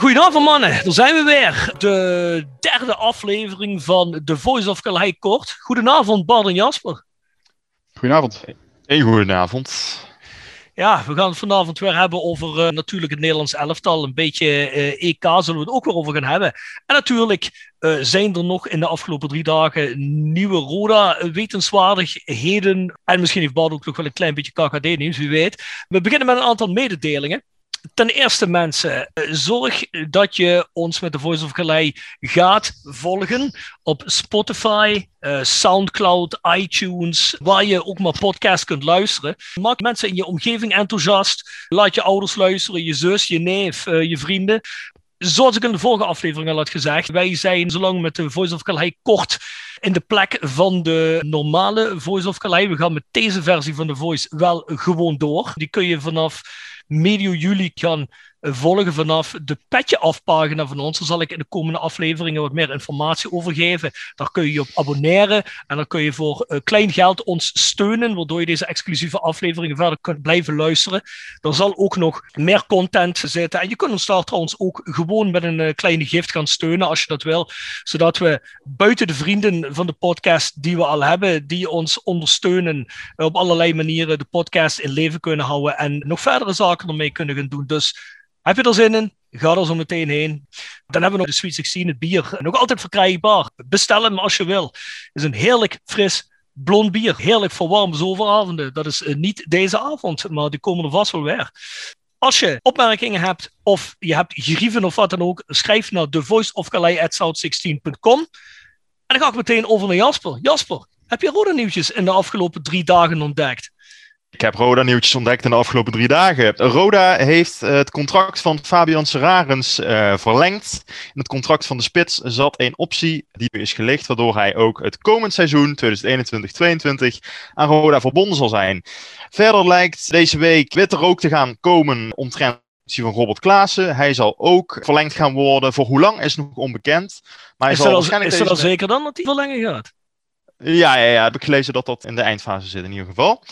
Goedenavond mannen. Daar zijn we weer. De derde aflevering van The Voice of Calais Kort. Goedenavond Bart en Jasper. Goedenavond. Een goedenavond. Ja, we gaan het vanavond weer hebben over uh, natuurlijk het Nederlands elftal. Een beetje uh, EK zullen we het ook weer over gaan hebben. En natuurlijk uh, zijn er nog in de afgelopen drie dagen nieuwe Roda-wetenswaardigheden. En misschien heeft Bart ook nog wel een klein beetje KKD-nieuws, wie weet. We beginnen met een aantal mededelingen. Ten eerste, mensen, zorg dat je ons met de Voice of Calais gaat volgen op Spotify, uh, Soundcloud, iTunes, waar je ook maar podcast kunt luisteren. Maak mensen in je omgeving enthousiast. Laat je ouders luisteren, je zus, je neef, uh, je vrienden. Zoals ik in de vorige aflevering al had gezegd, wij zijn zolang met de Voice of Calais kort in de plek van de normale Voice of Calais. We gaan met deze versie van de Voice wel gewoon door. Die kun je vanaf medio juli gaan volgen vanaf de petje afpagina van ons. Daar zal ik in de komende afleveringen wat meer informatie over geven. Daar kun je je op abonneren en dan kun je voor uh, klein geld ons steunen, waardoor je deze exclusieve afleveringen verder kunt blijven luisteren. Er zal ook nog meer content zitten en je kunt ons daar trouwens ook gewoon met een uh, kleine gift gaan steunen als je dat wil, zodat we buiten de vrienden van de podcast die we al hebben, die ons ondersteunen op allerlei manieren de podcast in leven kunnen houden en nog verdere zaken ermee kunnen gaan doen. Dus heb je er zin in? Ga er zo meteen heen. Dan hebben we nog de Sweet 16, het bier. Nog altijd verkrijgbaar. Bestel hem als je wil. Is een heerlijk fris blond bier. Heerlijk voor warme zomeravonden. Dat is niet deze avond, maar die komen er vast wel weer. Als je opmerkingen hebt of je hebt grieven of wat dan ook, schrijf naar thevoiceofcalais.south16.com. En dan ga ik meteen over naar Jasper. Jasper, heb je rode nieuwtjes in de afgelopen drie dagen ontdekt? Ik heb Roda nieuwtjes ontdekt in de afgelopen drie dagen. Roda heeft het contract van Fabian Serarens uh, verlengd. In het contract van de spits zat een optie die is gelicht, waardoor hij ook het komend seizoen 2021-2022 aan Roda verbonden zal zijn. Verder lijkt deze week witte rook te gaan komen omtrent van Robert Klaassen. Hij zal ook verlengd gaan worden. Voor hoe lang is nog onbekend. Maar hij is zal waarschijnlijk is er al zeker dan dat hij verlengen gaat? Ja, ja, ja, heb ik gelezen dat dat in de eindfase zit in ieder geval.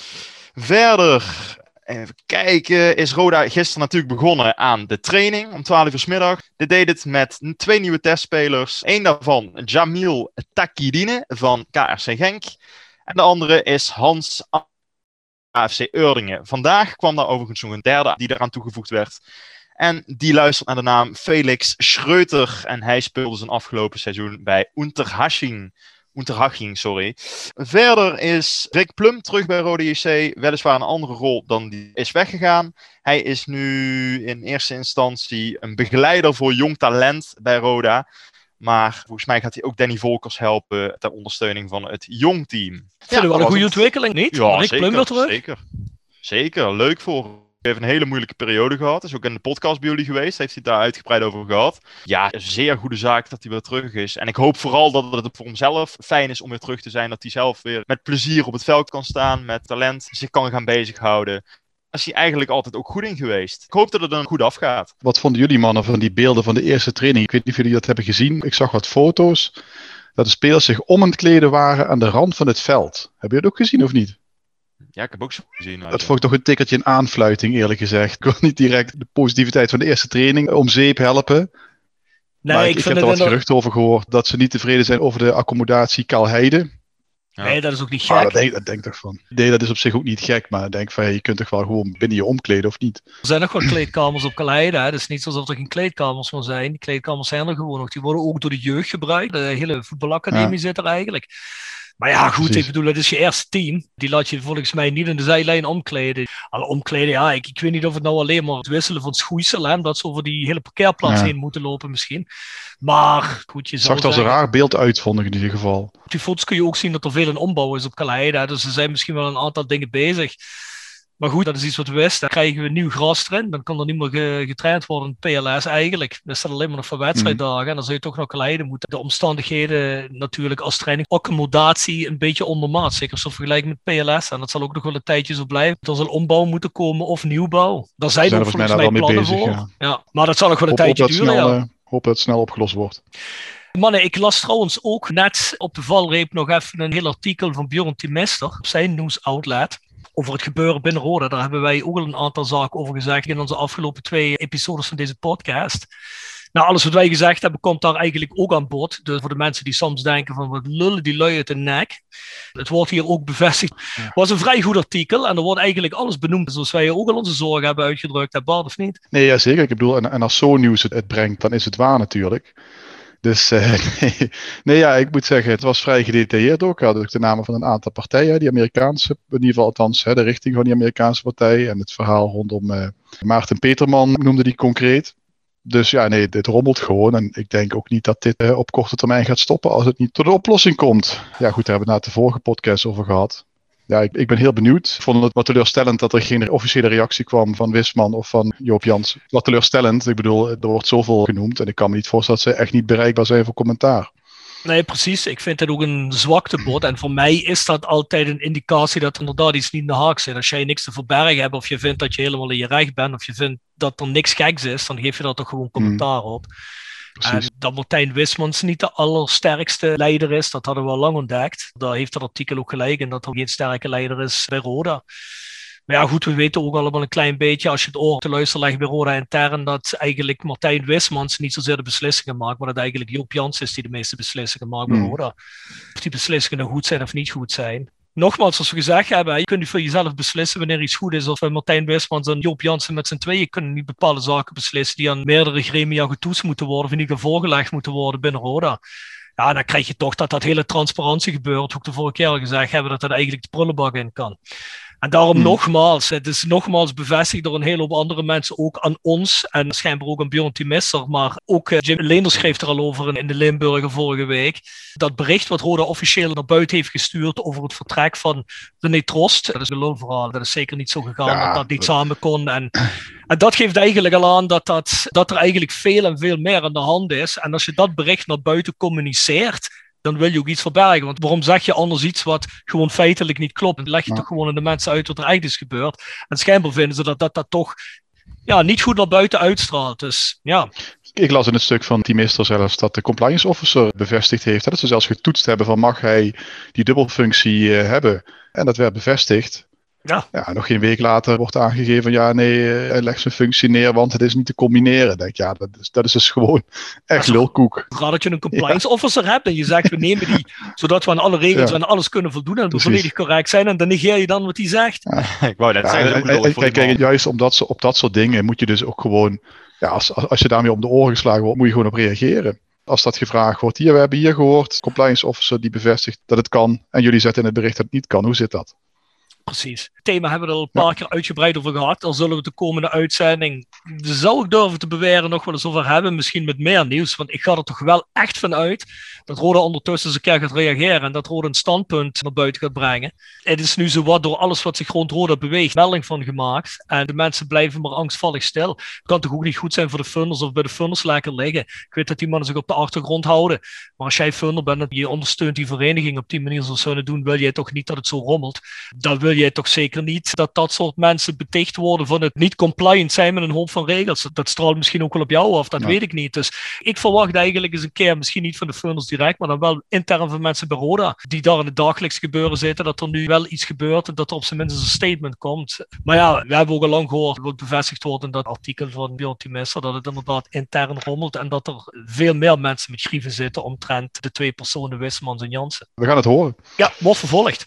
Verder, even kijken, is Roda gisteren natuurlijk begonnen aan de training om 12 uur s middag. Dit deed het met twee nieuwe testspelers. Eén daarvan, Jamil Takidine van KRC Genk. En de andere is Hans AFC Urdingen. Vandaag kwam daar overigens nog een derde die eraan toegevoegd werd. En die luistert naar de naam Felix Schreuter. En hij speelde zijn afgelopen seizoen bij Unterhaching. Unterhaching, sorry. Verder is Rick Plum terug bij Rode JC. Weliswaar een andere rol dan die is weggegaan. Hij is nu in eerste instantie een begeleider voor jong talent bij Roda. Maar volgens mij gaat hij ook Danny Volkers helpen ter ondersteuning van het jong team. Ja, wel een goede ontwikkeling, niet? Ja, Rick zeker, Plum terug. Zeker. Zeker, leuk voor heeft een hele moeilijke periode gehad. Is ook in de podcast bij jullie geweest. Heeft hij daar uitgebreid over gehad. Ja, zeer goede zaak dat hij weer terug is. En ik hoop vooral dat het voor hemzelf fijn is om weer terug te zijn. Dat hij zelf weer met plezier op het veld kan staan. Met talent zich kan gaan bezighouden. Is hij eigenlijk altijd ook goed in geweest. Ik hoop dat het dan goed afgaat. Wat vonden jullie mannen van die beelden van de eerste training? Ik weet niet of jullie dat hebben gezien. Ik zag wat foto's. Dat de spelers zich om het kleden waren aan de rand van het veld. Hebben jullie dat ook gezien of niet? Ja, ik heb ook zo gezien. Dat vond ik toch een tikkertje in aanfluiting, eerlijk gezegd. Ik wil niet direct de positiviteit van de eerste training om zeep helpen. Nee, maar ik, ik, ik heb er wat geruchten over gehoord dat ze niet tevreden zijn over de accommodatie Kalheide. Ja. Nee, dat is ook niet ah, gek. dat, denk, dat denk ik toch van. Nee, dat is op zich ook niet gek, maar ik denk van, je kunt toch wel gewoon binnen je omkleden, of niet? Er zijn nog wel kleedkamers op Kaleide, het is niet alsof er geen kleedkamers van zijn. Die kleedkamers zijn er gewoon nog. Die worden ook door de jeugd gebruikt. De hele voetbalacademie ja. zit er eigenlijk. Maar ja, goed, Precies. ik bedoel, het is je eerste team. Die laat je volgens mij niet in de zijlijn omkleden. Al omkleden, ja, ik, ik weet niet of het nou alleen maar het wisselen van schoeisel en dat ze over die hele parkeerplaats ja. heen moeten lopen misschien. Maar goed, je zag er als een raar beeld uit, vond ik in ieder geval. Op die foto's kun je ook zien dat er veel in ombouw is op Kaleida. Dus er zijn misschien wel een aantal dingen bezig. Maar goed, dat is iets wat we wisten. Dan krijgen we nieuw gras erin. Dan kan er niet meer getraind worden in PLS eigenlijk. Dat staat alleen maar nog voor wedstrijddagen. En dan zou je toch nog leiden moeten. De omstandigheden natuurlijk als training. Accommodatie een beetje ondermaat. Zeker als we vergelijken met PLS. En dat zal ook nog wel een tijdje zo blijven. Er zal ombouw moeten komen of nieuwbouw. Daar zijn, er volgens mij plannen bezig, voor. Ja. Maar dat zal nog wel een tijdje duren. Snel, ja. hoop dat het snel opgelost wordt. Mannen, ik las trouwens ook net op de valreep nog even een heel artikel van Bjorn Timester op zijn nieuwsoutlet over het gebeuren binnen Roda. Daar hebben wij ook al een aantal zaken over gezegd in onze afgelopen twee episodes van deze podcast. Nou, alles wat wij gezegd hebben, komt daar eigenlijk ook aan bod. Dus voor de mensen die soms denken van wat lullen die lui uit de nek. Het wordt hier ook bevestigd. Het was een vrij goed artikel en er wordt eigenlijk alles benoemd zoals wij ook al onze zorgen hebben uitgedrukt. Hè Bart, of niet? Nee, ja, zeker. Ik bedoel, en, en als zo'n nieuws het, het brengt, dan is het waar natuurlijk. Dus uh, nee, ja, ik moet zeggen, het was vrij gedetailleerd ook. Had ook de namen van een aantal partijen, die Amerikaanse, in ieder geval althans hè, de richting van die Amerikaanse partij. En het verhaal rondom uh, Maarten Peterman noemde die concreet. Dus ja, nee, dit rommelt gewoon. En ik denk ook niet dat dit uh, op korte termijn gaat stoppen als het niet tot een oplossing komt. Ja, goed, daar hebben we het na de vorige podcast over gehad ja, ik, ik, ben heel benieuwd. Ik vond het wat teleurstellend dat er geen officiële reactie kwam van Wisman of van Joop Jans. Wat teleurstellend. Ik bedoel, er wordt zoveel genoemd en ik kan me niet voorstellen dat ze echt niet bereikbaar zijn voor commentaar. Nee, precies. Ik vind het ook een zwaktebod. En voor mij is dat altijd een indicatie dat er inderdaad iets niet in de haak zit. Als jij niks te verbergen hebt, of je vindt dat je helemaal in je recht bent, of je vindt dat er niks geks is, dan geef je daar toch gewoon commentaar op. En dat Martijn Wismans niet de allersterkste leider is, dat hadden we al lang ontdekt. Daar heeft het artikel ook gelijk in dat er geen sterke leider is bij Roda. Maar ja, goed, we weten ook allemaal een klein beetje, als je het oor te luisteren legt bij Roda intern, dat eigenlijk Martijn Wismans niet zozeer de beslissingen maakt, maar dat eigenlijk Joop Jans is die de meeste beslissingen maakt bij hmm. Roda. Of die beslissingen goed zijn of niet goed zijn nogmaals, zoals we gezegd hebben, je kunt voor jezelf beslissen wanneer iets goed is. Of eh, Martijn Wismans en Joop Jansen met z'n tweeën kunnen niet bepaalde zaken beslissen die aan meerdere gremia getoetst moeten worden, of in ieder geval voorgelegd moeten worden binnen Roda. Ja, dan krijg je toch dat dat hele transparantie gebeurt. Ook de vorige keer al gezegd hebben dat dat eigenlijk de prullenbak in kan. En daarom hmm. nogmaals, het is nogmaals bevestigd door een hele hoop andere mensen, ook aan ons en schijnbaar ook aan Bjorn Timisser, maar ook uh, Jim Leenders schreef er al over in de Limburger vorige week. Dat bericht wat Roda officieel naar buiten heeft gestuurd over het vertrek van René Trost, dat is een lulverhaal, dat is zeker niet zo gegaan dat dat niet samen kon. En, en dat geeft eigenlijk al aan dat, dat, dat er eigenlijk veel en veel meer aan de hand is. En als je dat bericht naar buiten communiceert, dan wil je ook iets verbergen. Want waarom zeg je anders iets wat gewoon feitelijk niet klopt? Dan leg je toch gewoon aan de mensen uit wat er eigenlijk is gebeurd. En schijnbaar vinden ze dat dat, dat toch ja, niet goed naar buiten uitstraalt. Dus ja. Ik las in het stuk van Teamester zelfs dat de compliance officer bevestigd heeft. Dat ze zelfs getoetst hebben van mag hij die dubbelfunctie uh, hebben. En dat werd bevestigd. Ja. ja, nog geen week later wordt aangegeven, ja nee, eh, hij legt zijn functie neer, want het is niet te combineren. denk ja, dat is, dat is dus gewoon echt lulkoek. Raar dat je een compliance officer hebt en je zegt, we nemen die, zodat we aan alle regels en alles kunnen voldoen en we volledig correct zijn en dan negeer je dan wat hij zegt. Ik wou net zeggen. kijk, kijk, juist omdat op dat soort dingen moet je dus ook gewoon, ja, als, als je daarmee om de oren geslagen wordt, moet je gewoon op reageren als dat gevraagd wordt. Hier, we hebben hier gehoord, compliance officer die bevestigt dat het kan. En jullie zetten in het bericht dat het niet kan. Hoe zit dat? Precies. Het thema hebben we er al een paar keer uitgebreid over gehad. Dan zullen we de komende uitzending, zou ik durven te beweren, nog wel eens over hebben. Misschien met meer nieuws. Want ik ga er toch wel echt van uit dat Roda ondertussen eens een keer gaat reageren. En dat Roda een standpunt naar buiten gaat brengen. Het is nu zo wat door alles wat zich rond Roda beweegt, melding van gemaakt. En de mensen blijven maar angstvallig stil. Het kan toch ook niet goed zijn voor de funders of bij de funders lekker liggen. Ik weet dat die mannen zich op de achtergrond houden. Maar als jij funder bent en je ondersteunt die vereniging op die manier zoals ze doen, wil jij toch niet dat het zo rommelt. Dan wil jij toch zeker niet dat dat soort mensen beticht worden van het niet compliant zijn met een hoop van regels. Dat straalt misschien ook wel op jou af, dat weet ik niet. Dus ik verwacht eigenlijk eens een keer, misschien niet van de funders direct, maar dan wel intern van mensen bij Roda, die daar in het dagelijks gebeuren zitten, dat er nu wel iets gebeurt en dat er op zijn minst een statement komt. Maar ja, we hebben ook al lang gehoord, wat bevestigd wordt in dat artikel van Björn Timester, dat het inderdaad intern rommelt en dat er veel meer mensen met schrieven zitten omtrent de twee personen Wismans en Jansen. We gaan het horen. Ja, wordt vervolgd.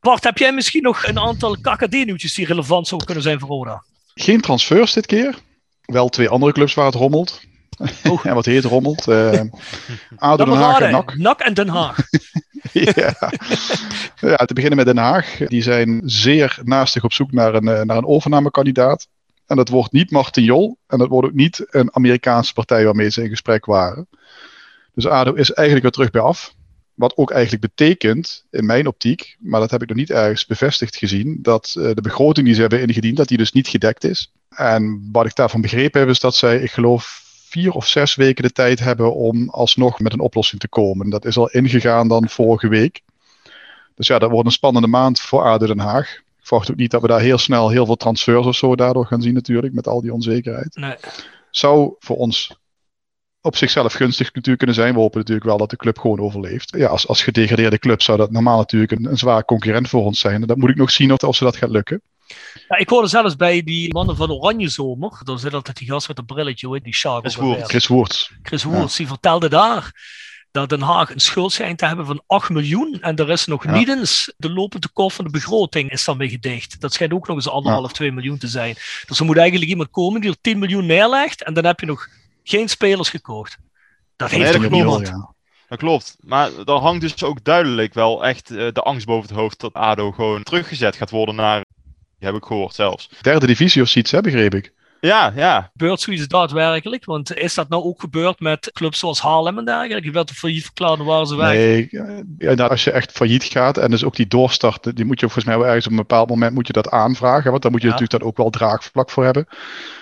Bart, heb jij misschien nog een aantal KKD-nieuwtjes die relevant zouden kunnen zijn voor Roda? Geen transfers dit keer. Wel twee andere clubs waar het rommelt. Oh. en wat heet rommelt? Uh, ADO Den Haag en NAC. NAC en Den Haag. ja. ja, te beginnen met Den Haag. Die zijn zeer naastig op zoek naar een, eh, naar een overnamekandidaat. En dat wordt niet Martin Jol. En dat wordt ook niet een Amerikaanse partij waarmee ze in gesprek waren. Dus ADO is eigenlijk weer terug bij af. Wat ook eigenlijk betekent, in mijn optiek, maar dat heb ik nog niet ergens bevestigd gezien, dat uh, de begroting die ze hebben ingediend, dat die dus niet gedekt is. En wat ik daarvan begrepen heb, is dat zij, ik geloof, vier of zes weken de tijd hebben om alsnog met een oplossing te komen. Dat is al ingegaan dan vorige week. Dus ja, dat wordt een spannende maand voor ADO Den Haag. Ik verwacht ook niet dat we daar heel snel heel veel transfers of zo daardoor gaan zien natuurlijk, met al die onzekerheid. Nee. Zou voor ons op zichzelf gunstig natuurlijk kunnen zijn. We hopen natuurlijk wel dat de club gewoon overleeft. Ja, als, als gedegradeerde club zou dat normaal natuurlijk een, een zwaar concurrent voor ons zijn. En dat moet ik nog zien of, of ze dat gaat lukken. Ja, ik hoorde zelfs bij die mannen van Oranje Zomer. Dan zit altijd die gast met een brilletje, hoe die Shark. Chris Woerts. Chris Woerts. Chris Woerts, die vertelde daar dat Den Haag een schuld schijnt te hebben van 8 miljoen. En er is nog niet eens de lopende kop van de begroting is dan weer gedicht. Dat schijnt ook nog eens anderhalf, ja. 2 miljoen te zijn. Dus er moet eigenlijk iemand komen die er 10 miljoen neerlegt. En dan heb je nog geen spelers gekocht. Dat heeft nee, dat niemand. Ja. Dat klopt. Maar er hangt dus ook duidelijk wel echt uh, de angst boven het hoofd dat ADO gewoon teruggezet gaat worden naar, heb ik gehoord zelfs. Derde divisie of zoiets, hè, begreep ik. Ja, ja. Gebeurt zoiets daadwerkelijk? Want is dat nou ook gebeurd met clubs zoals Haarlem en dergelijke? Die werden failliet verklaard en waren ze weg. Nee, ja, nou, als je echt failliet gaat en dus ook die doorstart, die moet je volgens mij wel ergens op een bepaald moment moet je dat aanvragen. Want daar moet je ja. natuurlijk dan ook wel draagvlak voor hebben.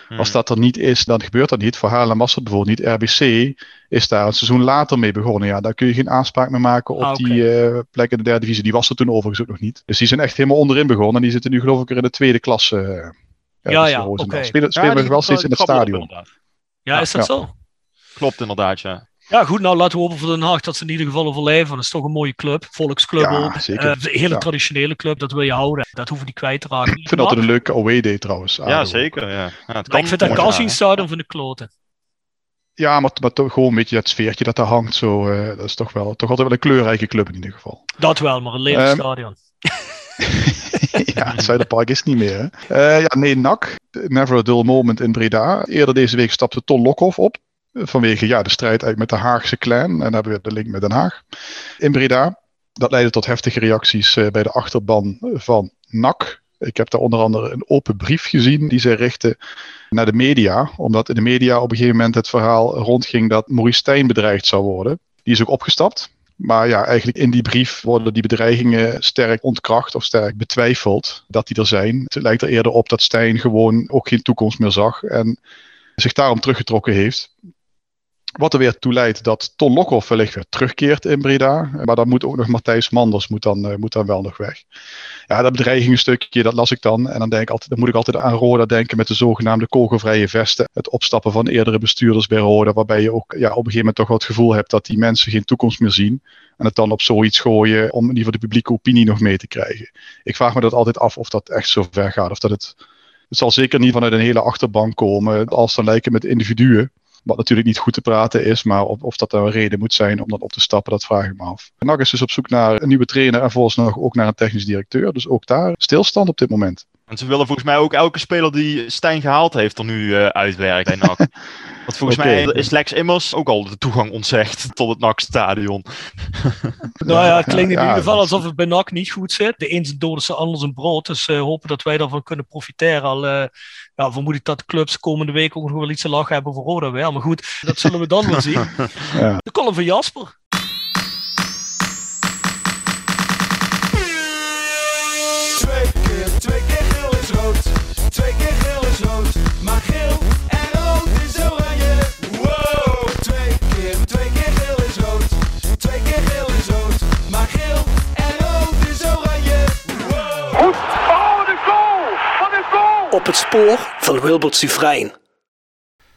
Hmm. Als dat er niet is, dan gebeurt dat niet. Voor Haarlem was dat bijvoorbeeld niet. RBC is daar een seizoen later mee begonnen. Ja, daar kun je geen aanspraak meer maken op ah, okay. die uh, plek in de derde divisie. Die was er toen overigens ook nog niet. Dus die zijn echt helemaal onderin begonnen. En die zitten nu geloof ik er in de tweede klasse. Ja, ja, oké. Okay. Spelen, spelen ja, we wel steeds in het stadion. Ja, is dat zo? Klopt inderdaad, ja. Ja, goed, nou laten we hopen voor Den Haag dat ze in ieder geval overleven. Dat is toch een mooie club, volksclub ja, ook. Zeker. Uh, een hele ja. traditionele club, dat wil je houden. Dat hoeven we niet kwijt te raken. Ik vind dat een leuke away day trouwens. Ja, zeker. Ja. ja het kan ik vind dat van de kloten. Ja, maar, maar toch gewoon een beetje dat sfeertje dat daar hangt. Zo, uh, dat is toch, wel, toch altijd wel een kleurrijke club in ieder geval. Dat wel, maar een lelijk um, stadion. ja, Zuiderpark is niet meer. Hè? Uh, ja, nee, NAC. Never a dull moment in Breda. Eerder deze week stapte Ton Lokhoff op. Vanwege ja, de strijd eigenlijk met de Haagse clan. En dan hebben we de link met Den Haag. In Breda. Dat leidde tot heftige reacties uh, bij de achterban van NAC. Ik heb daar onder andere een open brief gezien die zij richtten naar de media. Omdat in de media op een gegeven moment het verhaal rondging dat Maurice Stijn bedreigd zou worden. Die is ook opgestapt. Maar ja, eigenlijk in die brief worden die bedreigingen sterk ontkracht of sterk betwijfeld dat die er zijn. Het lijkt er eerder op dat Stijn gewoon ook geen toekomst meer zag en zich daarom teruggetrokken heeft. Wat er weer toe leidt dat Ton Lokhoff wellicht weer terugkeert in Breda. Maar dan moet ook nog Matthijs Manders moet dan, uh, moet dan wel nog weg. Ja, dat bedreigingenstukje, dat las ik dan. En dan, denk ik altijd, dan moet ik altijd aan Roda denken met de zogenaamde kogelvrije vesten. Het opstappen van eerdere bestuurders bij Roda. Waarbij je ook ja, op een gegeven moment toch wel het gevoel hebt dat die mensen geen toekomst meer zien. En het dan op zoiets gooien om in ieder geval de publieke opinie nog mee te krijgen. Ik vraag me dat altijd af of dat echt zo ver gaat. Of dat het, het zal zeker niet vanuit een hele achterbank komen. Als dan lijken met individuen. Wat natuurlijk niet goed te praten is, maar of, of dat er een reden moet zijn om dan op te stappen, dat vraag ik me af. NAC is dus op zoek naar een nieuwe trainer en volgens nog ook naar een technisch directeur. Dus ook daar stilstand op dit moment. En ze willen volgens mij ook elke speler die Stijn gehaald heeft er nu uh, uitwerken bij NAC. Want volgens okay. mij is Lex Immers ook al de toegang ontzegd tot het NAC-stadion. nou ja, het klinkt in ieder geval alsof het bij NAC niet goed zit. De een doden ze anders een brood. Dus uh, hopen dat wij daarvan kunnen profiteren. Al uh, ja, vermoed ik dat de clubs komende week ook nog wel iets te lachen hebben voor Roda wel. Maar goed, dat zullen we dan wel zien. ja. De column van Jasper. Op het spoor van Wilbert Sufrein.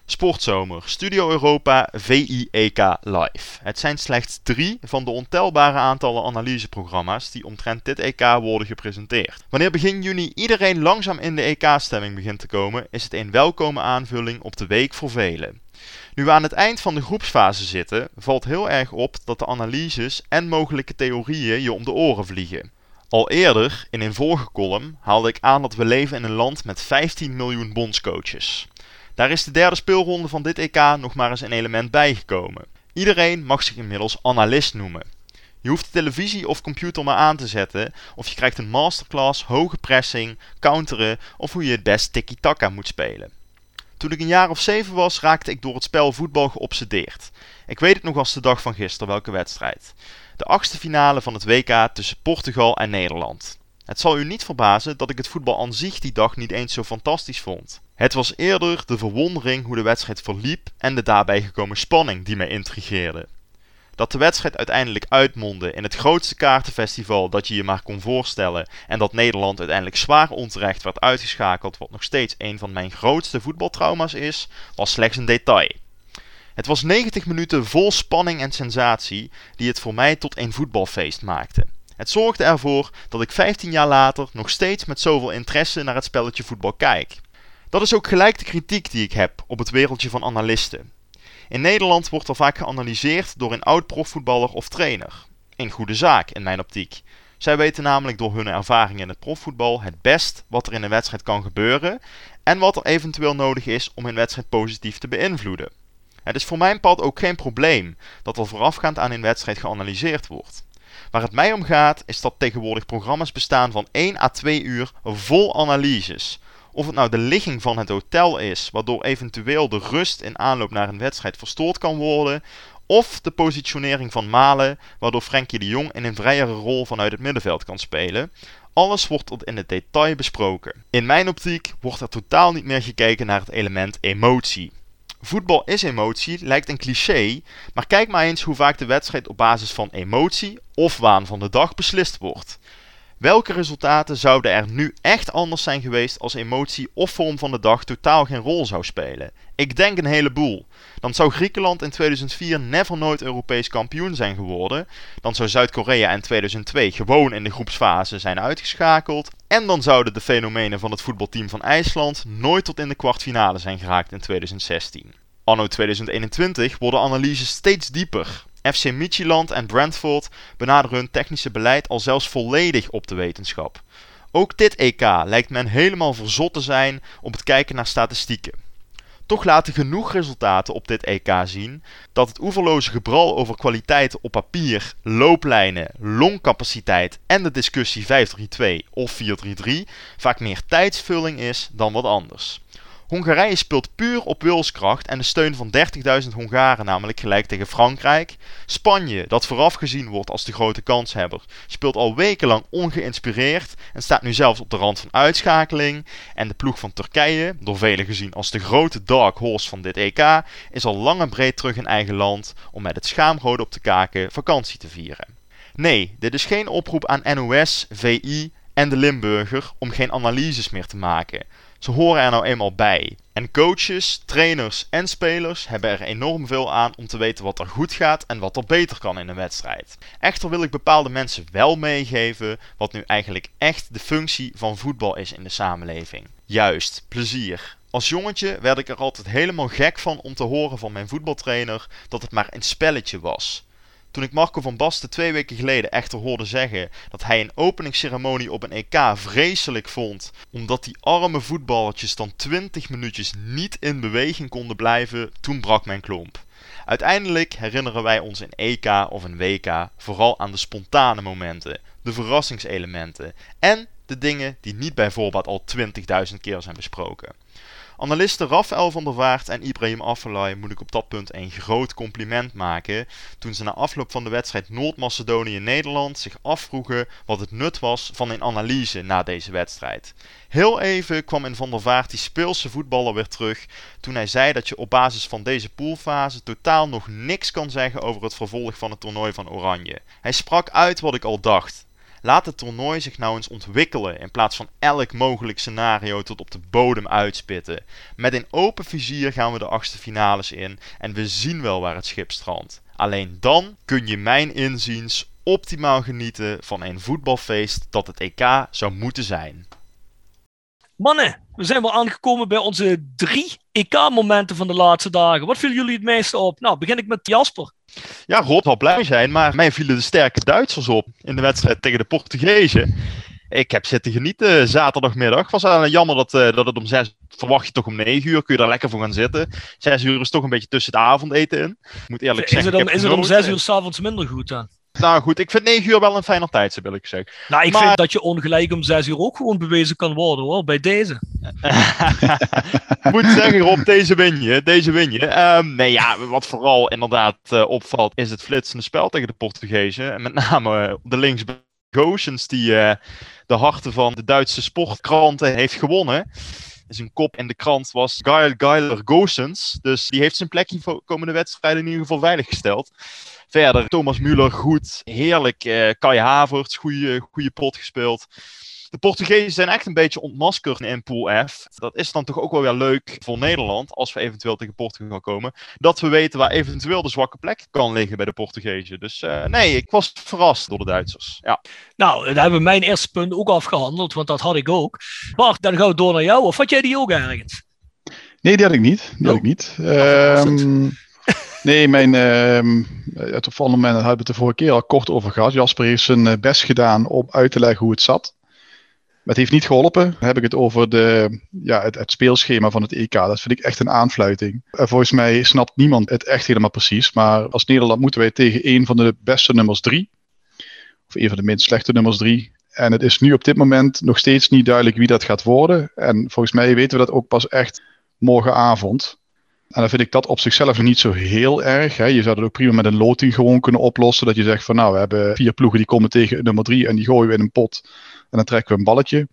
Sportzomer, Studio Europa, VIEK Live. Het zijn slechts drie van de ontelbare aantallen analyseprogramma's die omtrent dit EK worden gepresenteerd. Wanneer begin juni iedereen langzaam in de EK-stemming begint te komen, is het een welkome aanvulling op de week voor velen. Nu we aan het eind van de groepsfase zitten, valt heel erg op dat de analyses en mogelijke theorieën je om de oren vliegen. Al eerder, in een vorige column, haalde ik aan dat we leven in een land met 15 miljoen bondscoaches. Daar is de derde speelronde van dit EK nog maar eens een element bijgekomen. Iedereen mag zich inmiddels analist noemen. Je hoeft de televisie of computer maar aan te zetten of je krijgt een masterclass hoge pressing, counteren of hoe je het best tiki-taka moet spelen. Toen ik een jaar of zeven was, raakte ik door het spel voetbal geobsedeerd. Ik weet het nog als de dag van gisteren welke wedstrijd. De achtste finale van het WK tussen Portugal en Nederland. Het zal u niet verbazen dat ik het voetbal aan zich die dag niet eens zo fantastisch vond. Het was eerder de verwondering hoe de wedstrijd verliep en de daarbij gekomen spanning die mij intrigeerde. Dat de wedstrijd uiteindelijk uitmondde in het grootste kaartenfestival dat je je maar kon voorstellen en dat Nederland uiteindelijk zwaar onterecht werd uitgeschakeld, wat nog steeds een van mijn grootste voetbaltrauma's is, was slechts een detail. Het was 90 minuten vol spanning en sensatie die het voor mij tot een voetbalfeest maakte. Het zorgde ervoor dat ik 15 jaar later nog steeds met zoveel interesse naar het spelletje voetbal kijk. Dat is ook gelijk de kritiek die ik heb op het wereldje van analisten. In Nederland wordt er vaak geanalyseerd door een oud profvoetballer of trainer. Een goede zaak in mijn optiek. Zij weten namelijk door hun ervaring in het profvoetbal het best wat er in een wedstrijd kan gebeuren en wat er eventueel nodig is om een wedstrijd positief te beïnvloeden. Het is voor mijn pad ook geen probleem dat er voorafgaand aan een wedstrijd geanalyseerd wordt. Waar het mij om gaat is dat tegenwoordig programma's bestaan van 1 à 2 uur vol analyses. Of het nou de ligging van het hotel is, waardoor eventueel de rust in aanloop naar een wedstrijd verstoord kan worden. Of de positionering van Malen, waardoor Frenkie de Jong in een vrijere rol vanuit het middenveld kan spelen. Alles wordt tot in het detail besproken. In mijn optiek wordt er totaal niet meer gekeken naar het element emotie. Voetbal is emotie, lijkt een cliché, maar kijk maar eens hoe vaak de wedstrijd op basis van emotie of waan van de dag beslist wordt. Welke resultaten zouden er nu echt anders zijn geweest als emotie of vorm van de dag totaal geen rol zou spelen? Ik denk een heleboel. Dan zou Griekenland in 2004 never nooit Europees kampioen zijn geworden. Dan zou Zuid-Korea in 2002 gewoon in de groepsfase zijn uitgeschakeld. En dan zouden de fenomenen van het voetbalteam van IJsland nooit tot in de kwartfinale zijn geraakt in 2016. Anno 2021 worden analyses steeds dieper. FC Midtjylland en Brentford benaderen hun technische beleid al zelfs volledig op de wetenschap. Ook dit EK lijkt men helemaal verzot te zijn op het kijken naar statistieken. Toch laten genoeg resultaten op dit EK zien dat het oeverloze gebral over kwaliteiten op papier, looplijnen, longcapaciteit en de discussie 5-3-2 of 4-3-3 vaak meer tijdsvulling is dan wat anders. Hongarije speelt puur op wilskracht en de steun van 30.000 Hongaren, namelijk gelijk tegen Frankrijk. Spanje, dat vooraf gezien wordt als de grote kanshebber, speelt al wekenlang ongeïnspireerd en staat nu zelfs op de rand van uitschakeling. En de ploeg van Turkije, door velen gezien als de grote dark horse van dit EK, is al lang en breed terug in eigen land om met het schaamrood op de kaken vakantie te vieren. Nee, dit is geen oproep aan NOS, VI en de Limburger om geen analyses meer te maken. Ze horen er nou eenmaal bij. En coaches, trainers en spelers hebben er enorm veel aan om te weten wat er goed gaat en wat er beter kan in een wedstrijd. Echter wil ik bepaalde mensen wel meegeven wat nu eigenlijk echt de functie van voetbal is in de samenleving. Juist, plezier. Als jongetje werd ik er altijd helemaal gek van om te horen van mijn voetbaltrainer dat het maar een spelletje was. Toen ik Marco van Basten twee weken geleden echter hoorde zeggen dat hij een openingsceremonie op een EK vreselijk vond, omdat die arme voetballertjes dan 20 minuutjes niet in beweging konden blijven, toen brak mijn klomp. Uiteindelijk herinneren wij ons een EK of een WK vooral aan de spontane momenten, de verrassingselementen en de dingen die niet bij voorbaat al 20.000 keer zijn besproken. Analisten Rafael van der Vaart en Ibrahim Afellay moet ik op dat punt een groot compliment maken toen ze na afloop van de wedstrijd Noord-Macedonië-Nederland zich afvroegen wat het nut was van een analyse na deze wedstrijd. Heel even kwam in Van der Vaart die speelse voetballer weer terug toen hij zei dat je op basis van deze poolfase totaal nog niks kan zeggen over het vervolg van het toernooi van Oranje. Hij sprak uit wat ik al dacht. Laat het toernooi zich nou eens ontwikkelen in plaats van elk mogelijk scenario tot op de bodem uitspitten. Met een open vizier gaan we de achtste finales in en we zien wel waar het schip strandt. Alleen dan kun je mijn inziens optimaal genieten van een voetbalfeest dat het EK zou moeten zijn. Mannen, we zijn wel aangekomen bij onze drie EK-momenten van de laatste dagen. Wat viel jullie het meeste op? Nou, begin ik met Jasper. Ja, Rob zal blij zijn, maar mij vielen de sterke Duitsers op in de wedstrijd tegen de Portugezen. Ik heb zitten genieten zaterdagmiddag. Was alleen jammer dat, uh, dat het om zes verwacht je toch om negen uur. Kun je daar lekker voor gaan zitten. Zes uur is toch een beetje tussen het avondeten in. Ik moet eerlijk Is zeggen. het, is het om zes uur s'avonds minder goed dan? Nou goed, ik vind 9 uur wel een fijner tijdstip, wil ik zeggen. Nou, ik Maar- vind dat je ongelijk om 6 uur ook gewoon bewezen kan worden hoor, bij deze. Ik moet zeggen, Rob, deze win je. Deze win je. Ehm, nee, ja, wat vooral inderdaad eh, opvalt, is het flitsende spel tegen de Portugezen. En met name eh, op de linksback Goossens, die eh, de harten van de Duitse sportkranten heeft gewonnen. Zijn kop in de krant was Geil Geiler Goossens. Dus die heeft zijn plekje voor komende wedstrijden in ieder geval veiliggesteld. Verder, Thomas Müller, goed. Heerlijk. eh Kai Havertz, goede, goede pot gespeeld. De Portugezen zijn echt een beetje ontmaskerd in Pool F. Dat is dan toch ook wel weer leuk voor Nederland, als we eventueel tegen Portugal komen. Dat we weten waar eventueel de zwakke plek kan liggen bij de Portugezen. Dus eh, nee, ik was verrast door de Duitsers. Ja. Nou, dan hebben we mijn eerste punt ook afgehandeld, want dat had ik ook. Bart, dan gaan we door naar jou. Of had jij die ook ergens? Nee, die had ik niet. Die had Oh. ik niet. verrassend. Ehm, nee, mijn, ehm het opvallende moment, daar hebben we het de vorige keer al kort over gehad. Jasper heeft zijn eh, best gedaan om uit te leggen hoe het zat. Maar het heeft niet geholpen. Dan heb ik het over de, ja, het, het speelschema van het EK. Dat vind ik echt een aanfluiting. En volgens mij snapt niemand het echt helemaal precies. Maar als Nederland moeten wij tegen een van de beste nummers drie. Of een van de minst slechte nummers drie. En het is nu op dit moment nog steeds niet duidelijk wie dat gaat worden. En volgens mij weten we dat ook pas echt morgenavond. En dan vind ik dat op zichzelf niet zo heel erg. Hè. Je zou het ook prima met een loting gewoon kunnen oplossen. Dat je zegt van nou, we hebben vier ploegen die komen tegen nummer drie en die gooien we in een pot. En dan trekken we een balletje.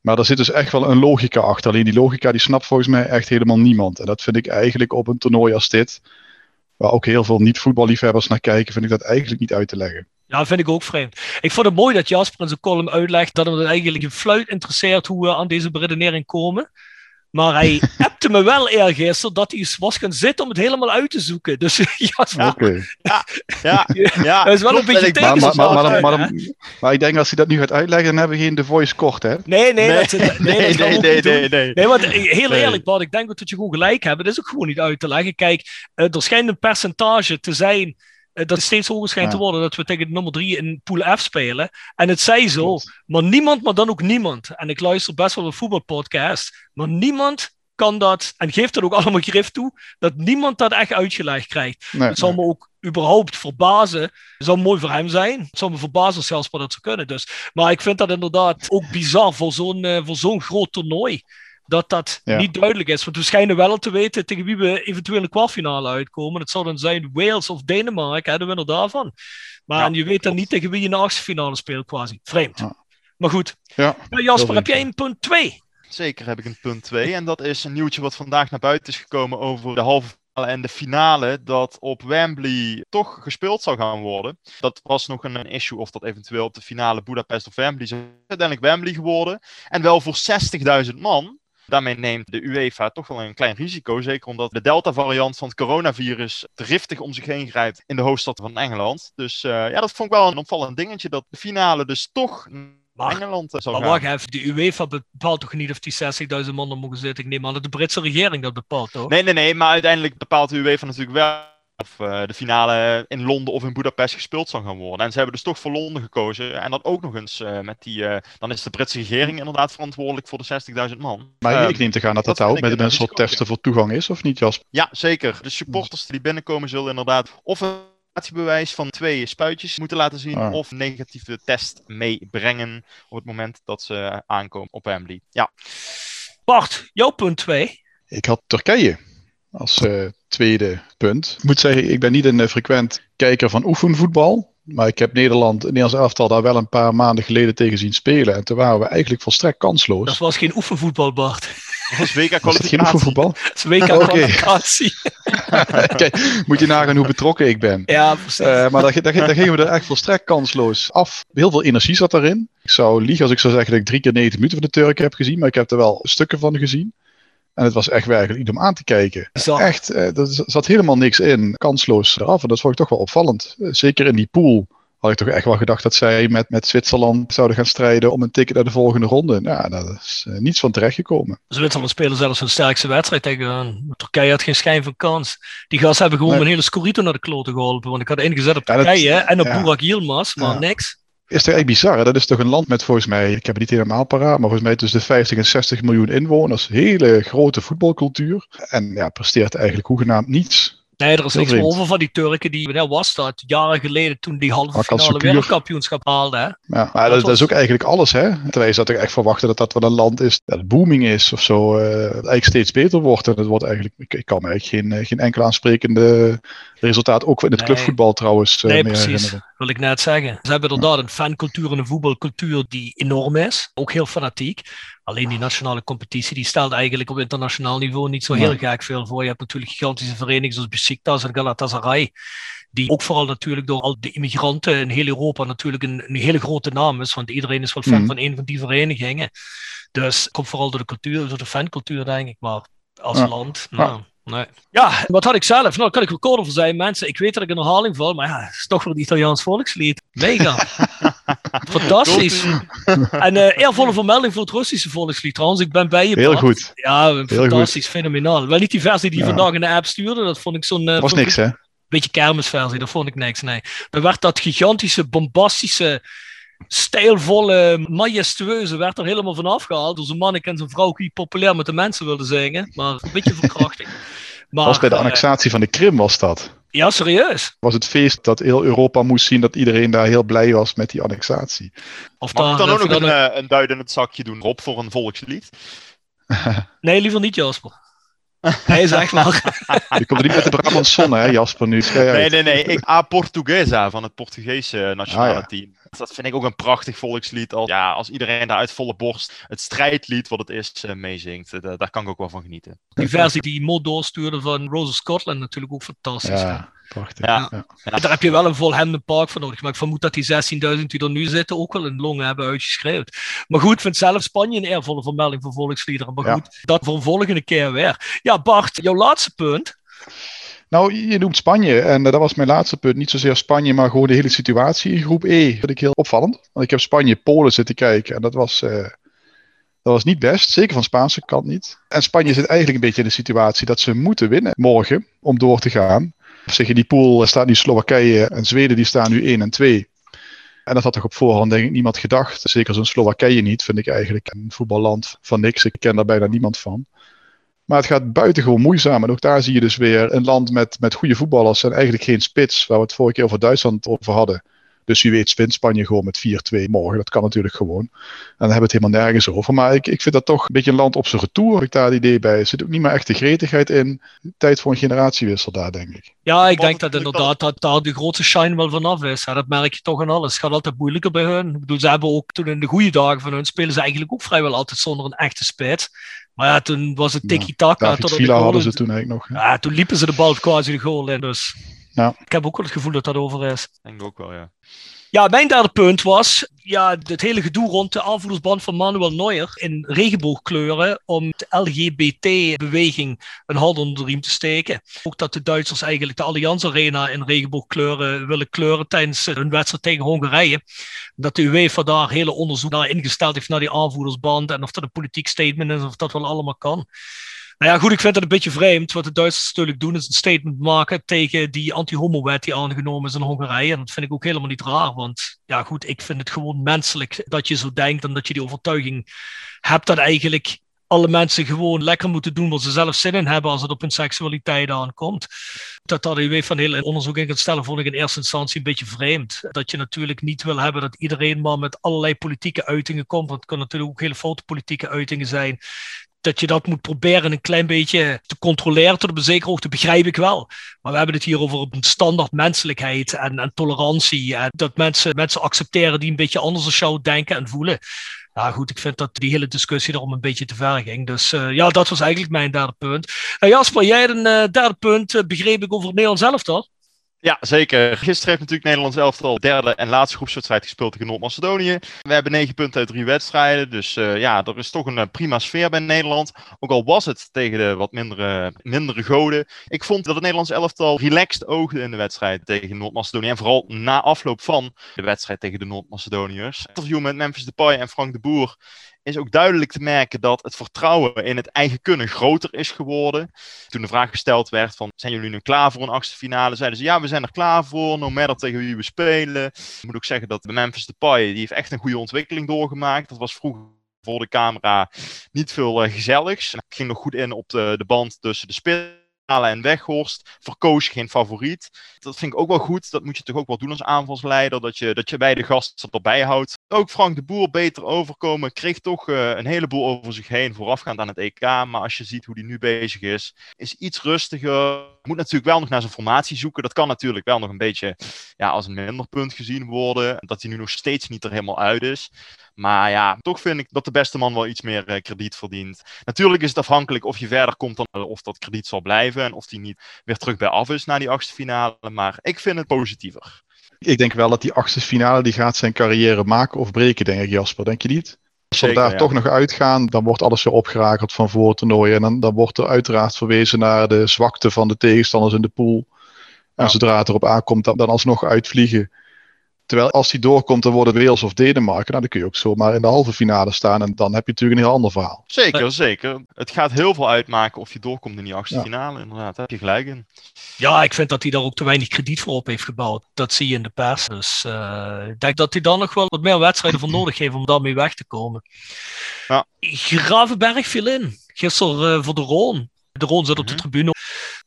Maar er zit dus echt wel een logica achter. Alleen die logica die snapt volgens mij echt helemaal niemand. En dat vind ik eigenlijk op een toernooi als dit, waar ook heel veel niet-voetballiefhebbers naar kijken, vind ik dat eigenlijk niet uit te leggen. Ja, vind ik ook vreemd. Ik vond het mooi dat Jasper in zijn column uitlegt dat hem het eigenlijk een fluit interesseert hoe we aan deze beredenering komen. Maar hij appte me wel eergisteren dat hij eens was gaan zitten om het helemaal uit te zoeken. Dus Jasper, Oké. Ja, ja. Dat is wel een beetje En ik- Maar, maar, maar, maar, Ja, ik denk als hij dat nu gaat uitleggen, dan hebben we geen The Voice kort, hè? Nee, nee, dat, nee, nee, dat nee, nee, nee, nee. Nee, want eh, heel eerlijk, Bart, ik denk dat je gewoon gelijk hebt. Dat is ook gewoon niet uit te leggen. Kijk, eh, er schijnt een percentage te zijn dat het steeds hoger schijnt Ja. te worden dat we tegen de nummer 3 in Pool F spelen. En het zij zo, Klopt. maar niemand, maar dan ook niemand. En ik luister best wel een voetbalpodcast, maar niemand kan dat, en geeft er ook allemaal grif toe, dat niemand dat echt uitgelegd krijgt. Nee, Het zal me ook überhaupt verbazen. Het zou mooi voor hem zijn. Het zou me verbazen zelfs wat dat zou kunnen. Dus. Maar ik vind dat inderdaad ook bizar voor zo'n eh, voor zo'n groot toernooi. Dat dat Ja. niet duidelijk is. Want we schijnen wel te weten tegen wie we eventueel in de kwartfinale uitkomen. Het zou dan zijn Wales of Denemarken, hè, de winnaar daarvan. Maar Ja, en je weet dan niet tegen wie je in de achtste finale speelt, quasi. Vreemd. Ja. Maar goed. Ja, Nou, Jasper, heb jij een punt 2? Zeker heb ik een punt 2. En dat is een nieuwtje wat vandaag naar buiten is gekomen over de halve finale en de finale. Dat op Wembley toch gespeeld zou gaan worden. Dat was nog een, een issue of dat eventueel op de finale Budapest of Wembley zou uiteindelijk Wembley geworden. En wel voor 60.000 man. Daarmee neemt de UEFA toch wel een klein risico. Zeker omdat de Delta-variant van het coronavirus driftig om zich heen grijpt in de hoofdstad van Engeland. Dus eh, ja, dat vond ik wel een opvallend dingetje. Dat de finale dus toch Maar- Engeland eh, zou Maar wacht even, de UEFA bepaalt toch niet of die 60.000 man er mogen zitten? Ik neem aan dat de Britse regering dat bepaalt, toch? Nee, nee, nee, maar uiteindelijk bepaalt de UEFA natuurlijk wel of eh, de finale in Londen of in Budapest gespeeld zou gaan worden. En ze hebben dus toch voor Londen gekozen. En dat ook nog eens eh, met die. eh, dan is de Britse regering inderdaad verantwoordelijk voor de 60.000 man. Maar Ehm, ik neem te gaan dat dat, dat ook met soort risico, testen voor toegang is, of niet, Jasper? ja, zeker. De supporters die binnenkomen zullen inderdaad of een bewijs van twee spuitjes moeten laten zien. Ah. Of negatieve test meebrengen op het moment dat ze aankomen op Wembley. Ja, Bart, jouw punt 2. Ik had Turkije als eh, tweede punt. Ik moet zeggen, ik ben niet een eh, frequent kijker van oefenvoetbal. Maar ik heb Nederland, het Nederlands elftal, daar wel een paar maanden geleden tegen zien spelen. En toen waren we eigenlijk volstrekt kansloos. Dat was geen oefenvoetbal, Bart. dat was WK Was het geen oefenvoetbal? Dat is WK-kwalificatie. Kijk, moet je nagaan hoe betrokken ik ben. Ja, precies. Eh, maar daar, daar, daar gingen we er echt volstrekt kansloos af. Heel veel energie zat daarin. Ik zou liegen als ik zou zeggen dat ik drie keer 90 minuten van de Turken heb gezien. Maar ik heb er wel stukken van gezien. En het was echt werkelijk iets om aan te kijken. Bizar. Echt, eh, er zat helemaal niks in. Kansloos eraf. En dat vond ik toch wel opvallend. Eh, Zeker in die pool had ik toch echt wel gedacht dat zij met, met Zwitserland zouden gaan strijden om een ticket naar de volgende ronde. Nou, daar is eh, niets van terechtgekomen. Zwitserland spelen zelfs hun sterkste wedstrijd tegen. Turkije had geen schijn van kans. Die gasten hebben gewoon Nee. een hele Scorito naar de kloten geholpen. Want ik had ingezet op Ja, dat- Turkije en op ja. Burak Yilmaz, maar Ja. niks. Is toch echt bizar? Dat is toch een land met volgens mij, ik heb het niet helemaal paraat, maar volgens mij tussen de 50 en 60 miljoen inwoners. Hele grote voetbalcultuur. En ja, presteert eigenlijk hoegenaamd niets. Nee, er is niks meer over van die Turken. Die, wanneer was dat? Jaren geleden toen die halve finale wereldkampioenschap haalden. Hè? Ja, maar Dat dat, dat is ook eigenlijk alles, hè? Terwijl je zou toch echt verwachten dat dat wel een land is dat booming is of zo. eh, dat eigenlijk steeds beter wordt. En het wordt eigenlijk, ik, ik kan me eigenlijk geen, eh, geen enkel aansprekende resultaat, ook in het Nee. clubvoetbal trouwens, eh, Nee, precies. herinneren. Wil ik net zeggen. Ze hebben inderdaad een fancultuur en een voetbalcultuur die enorm is. Ook heel fanatiek. Alleen die nationale competitie die stelt eigenlijk op internationaal niveau niet zo heel gek veel voor. Je hebt natuurlijk gigantische verenigingen zoals Besiktas en Galatasaray. Die ook vooral natuurlijk door al de immigranten in heel Europa natuurlijk een, een hele grote naam is. Want iedereen is wel fan Mhm. van een van die verenigingen. Dus het komt vooral door de cultuur, door de fancultuur denk ik. Maar als Ja. land, nou, nee. Ja, wat had ik zelf? Nou, daar kan ik wel kort over zijn, mensen. Ik weet dat ik in herhaling val, maar ja, het is toch weer een Italiaans volkslied. Mega. Fantastisch. En eh eervolle vermelding voor het Russische volkslied trouwens. Ik ben bij je. Heel Bart. goed. Ja, fantastisch, fenomenaal. Wel niet die versie die je Ja. vandaag in de app stuurde. Dat vond ik zo'n... eh, was niks, hè? een beetje kermisversie. Dat vond ik niks, nee. Dan werd dat gigantische, bombastische, stijlvolle, majestueuze werd er helemaal van afgehaald. Door zijn manneke en zijn vrouw die populair met de mensen wilden zingen. Maar een beetje verkrachting. Maar, was bij de eh, annexatie van de Krim was dat. ja, serieus. Was het feest dat heel Europa moest zien dat iedereen daar heel blij was met die annexatie. Of Mag ik dan daar- ook nog een, eh, een duit in het zakje doen, Rob, voor een volkslied? Nee, liever niet, Jasper. Hij is echt wel. Je komt er niet met de Brabants zon, hè, Jasper, nu. Nee, nee, nee. Ik, A Portuguesa van het Portugese nationale Ah, ja. team. Dat vind ik ook een prachtig volkslied. Als, ja, als iedereen daar uit volle borst het strijdlied wat het is eh, meezingt. Eh, daar kan ik ook wel van genieten. Die versie die Mo doorstuurde van Rose of Scotland natuurlijk ook fantastisch. Ja, prachtig. Ja. Ja. Ja. Daar heb je wel een vol Hamden Park voor nodig. Maar ik vermoed dat die 16.000 die er nu zitten ook wel in de longen hebben uitgeschreeuwd. Maar goed, ik vind zelf Spanje een eervolle vermelding voor volksliederen. Maar Ja. goed, dat voor een volgende keer weer. Ja, Bart, jouw laatste punt. Nou, je noemt Spanje. En eh, dat was mijn laatste punt. Niet zozeer Spanje, maar gewoon de hele situatie in groep E. vind ik heel opvallend. Want ik heb Spanje-Polen zitten kijken. En dat was, eh, dat was niet best. Zeker van Spaanse kant niet. En Spanje zit eigenlijk een beetje in de situatie dat ze moeten winnen morgen om door te gaan. Zeg je, die pool staat nu Slowakije en Zweden, die staan nu 1 en 2. En dat had toch op voorhand denk ik niemand gedacht. Zeker zo'n Slowakije niet, vind ik eigenlijk een voetballand van niks. Ik ken daar bijna niemand van. Maar het gaat buitengewoon moeizaam. En ook daar zie je dus weer een land met, met goede voetballers en eigenlijk geen spits. Waar we het vorige keer over Duitsland over hadden. Dus wie weet wint Spanje gewoon met 4-2 morgen. Dat kan natuurlijk gewoon. En dan hebben we het helemaal nergens over. Maar ik, ik vind dat toch een beetje een land op zijn retour. Heb ik daar het idee bij. Er zit ook niet meer echt de gretigheid in. Tijd voor een generatiewissel daar, denk ik. Ja, ik denk dat inderdaad dat daar de grootste shine wel vanaf is. Ja, dat merk je toch aan alles. Het gaat altijd moeilijker bij hun. Ik bedoel, ze hebben ook toen in de goede dagen van hun spelen ze eigenlijk ook vrijwel altijd zonder een echte spits. Maar ja, toen was het Ja, tiki-taka. De Villa hadden ze toen eigenlijk nog. hè. Ja, toen liepen ze de bal quasi de goal in. Dus Ja. ik heb ook wel het gevoel dat dat over is. Denk ik ook wel, ja. Ja, mijn derde punt was ja, het hele gedoe rond de aanvoerdersband van Manuel Neuer in regenboogkleuren om de LGBT-beweging een hand onder de riem te steken. Ook dat de Duitsers eigenlijk de Allianz Arena in regenboogkleuren willen kleuren tijdens hun wedstrijd tegen Hongarije. Dat de UEFA daar hele onderzoek naar ingesteld heeft naar die aanvoerdersband en of dat een politiek statement is of dat wel allemaal kan. Nou ja, goed, ik vind het een beetje vreemd. Wat de Duitsers natuurlijk doen, is een statement maken tegen die anti-homo-wet die aangenomen is in Hongarije. En dat vind ik ook helemaal niet raar. Want ja, goed, ik vind het gewoon menselijk dat je zo denkt en dat je die overtuiging hebt dat eigenlijk alle mensen gewoon lekker moeten doen wat ze zelf zin in hebben als het op hun seksualiteit aankomt. Dat daar de UEFA een heel onderzoek in gaat stellen, vond ik in eerste instantie een beetje vreemd. Dat je natuurlijk niet wil hebben dat iedereen maar met allerlei politieke uitingen komt. Want het kan natuurlijk ook hele foute politieke uitingen zijn dat je dat moet proberen een klein beetje te controleren tot op een zekere hoogte, begrijp ik wel. Maar we hebben het hier over een standaard menselijkheid en, en tolerantie. En dat mensen, mensen accepteren die een beetje anders als jou denken en voelen. Ja, goed, ik vind dat die hele discussie erom een beetje te ver ging. Dus uh, ja, dat was eigenlijk mijn derde punt. Uh, Jasper, jij een derde punt, begreep ik, over het Nederlands elftal. Ja, zeker. Gisteren heeft natuurlijk Nederlands elftal derde en laatste groepswedstrijd gespeeld tegen Noord-Macedonië. We hebben negen punten uit drie wedstrijden. Dus uh, ja, er is toch een uh, prima sfeer bij Nederland. Ook al was het tegen de wat mindere, mindere goden. Ik vond dat het Nederlands elftal relaxed oogde in de wedstrijd tegen Noord-Macedonië. En vooral na afloop van de wedstrijd tegen de Noord-Macedoniërs. Interview met Memphis Depay en Frank de Boer is ook duidelijk te merken dat het vertrouwen in het eigen kunnen groter is geworden. Toen de vraag gesteld werd van, zijn jullie nu klaar voor een achtste finale? Zeiden ze, ja, we zijn er klaar voor, no matter tegen wie we spelen. Ik moet ook zeggen dat de Memphis Depay, die heeft echt een goede ontwikkeling doorgemaakt. Dat was vroeger voor de camera niet veel uh, gezelligs. Het ging nog goed in op de, de band tussen de spits en Weghorst verkoos geen favoriet. Dat vind ik ook wel goed. Dat moet je toch ook wel doen als aanvalsleider. Dat je, dat je bij de gasten erbij houdt. Ook Frank de Boer beter overkomen. Kreeg toch eh, een heleboel over zich heen voorafgaand aan het EK. Maar als je ziet hoe hij nu bezig is, is iets rustiger. Moet natuurlijk wel nog naar zijn formatie zoeken. Dat kan natuurlijk wel nog een beetje ja, als een minderpunt gezien worden. Dat hij nu nog steeds niet er helemaal uit is. Maar ja, toch vind ik dat de beste man wel iets meer eh, krediet verdient. Natuurlijk is het afhankelijk of je verder komt dan eh, of dat krediet zal blijven. En of die niet weer terug bij af is na die achtste finale. Maar ik vind het positiever. Ik denk wel dat die achtste finale die gaat zijn carrière maken of breken, denk ik Jasper. Denk je niet? Als we Zeker, daar ja. toch nog uitgaan, dan wordt alles weer opgerakeld van voor het toernooi. En dan, dan wordt er uiteraard verwezen naar de zwakte van de tegenstanders in de pool. En Ja. zodra het erop aankomt, dan, dan alsnog uitvliegen. Terwijl als die doorkomt, dan wordt het Wales of Denemarken. Nou, dan kun je ook zomaar in de halve finale staan. En dan heb je natuurlijk een heel ander verhaal. Zeker, zeker. Het gaat heel veel uitmaken of je doorkomt in die achtste Ja. finale. Inderdaad, daar heb je gelijk in. Ja, ik vind dat hij daar ook te weinig krediet voor op heeft gebouwd. Dat zie je in de pers. Dus eh, ik denk dat hij dan nog wel wat meer wedstrijden voor nodig heeft om daarmee weg te komen. Ja. Gravenberg viel in. Gisteren eh, voor de Roon. De Roon zit op de Mhm. tribune.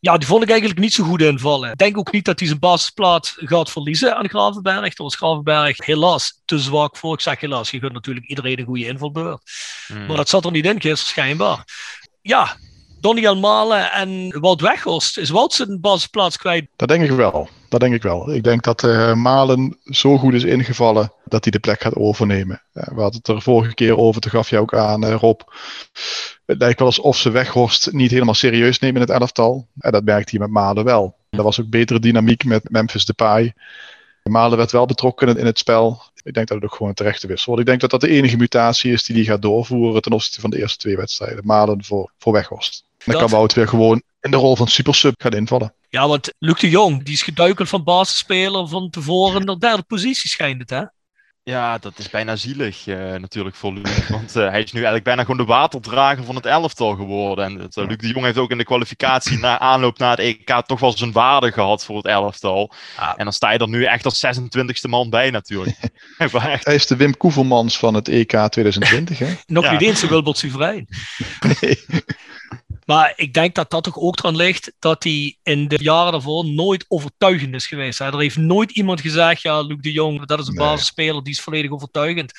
Ja, die vond ik eigenlijk niet zo goed invallen. Ik denk ook niet dat hij zijn basisplaats gaat verliezen aan Gravenberg. Daar was Gravenberg helaas te zwak voor. Ik zeg helaas, je kunt natuurlijk iedereen een goede invalbeurt. Hmm. Maar dat zat er niet in gisteren schijnbaar. Ja, Donny Malen en Wout Weghorst. Is Wout zijn basisplaats kwijt? Dat denk ik wel. Dat denk ik wel. Ik denk dat eh, Malen zo goed is ingevallen dat hij de plek gaat overnemen. Eh, we hadden het er vorige keer over, toen gaf je ook aan, eh, Rob. Het lijkt wel alsof ze Weghorst niet helemaal serieus nemen in het elftal. En dat merkte hij met Malen wel. Er was ook betere dynamiek met Memphis Depay. Malen werd wel betrokken in het spel. Ik denk dat het ook gewoon een terechte wissel wordt. Ik denk dat dat de enige mutatie is die hij gaat doorvoeren ten opzichte van de eerste twee wedstrijden. Malen voor, voor Weghorst. En dan Dat- kan Wout weer gewoon in de rol van supersub gaan invallen. Ja, want Luc de Jong, die is geduikeld van basisspeler van tevoren de derde positie schijnt het, hè? Ja, dat is bijna zielig eh, natuurlijk voor Luc. Want eh, hij is nu eigenlijk bijna gewoon de waterdrager van het elftal geworden. En het, eh, Luc de Jong heeft ook in de kwalificatie na aanloop naar het EK toch wel zijn waarde gehad voor het elftal. Ja. En dan sta je er nu echt als 26e man bij natuurlijk. Hij is de Wim Koevermans van het EK 2020, hè? Nog Ja. niet eens een Wilbert Soeverein. Nee. Maar ik denk dat dat toch ook eraan ligt dat hij in de jaren daarvoor nooit overtuigend is geweest. Hè? Er heeft nooit iemand gezegd, ja, Luc de Jong, dat is een Nee. basisspeler, die is volledig overtuigend.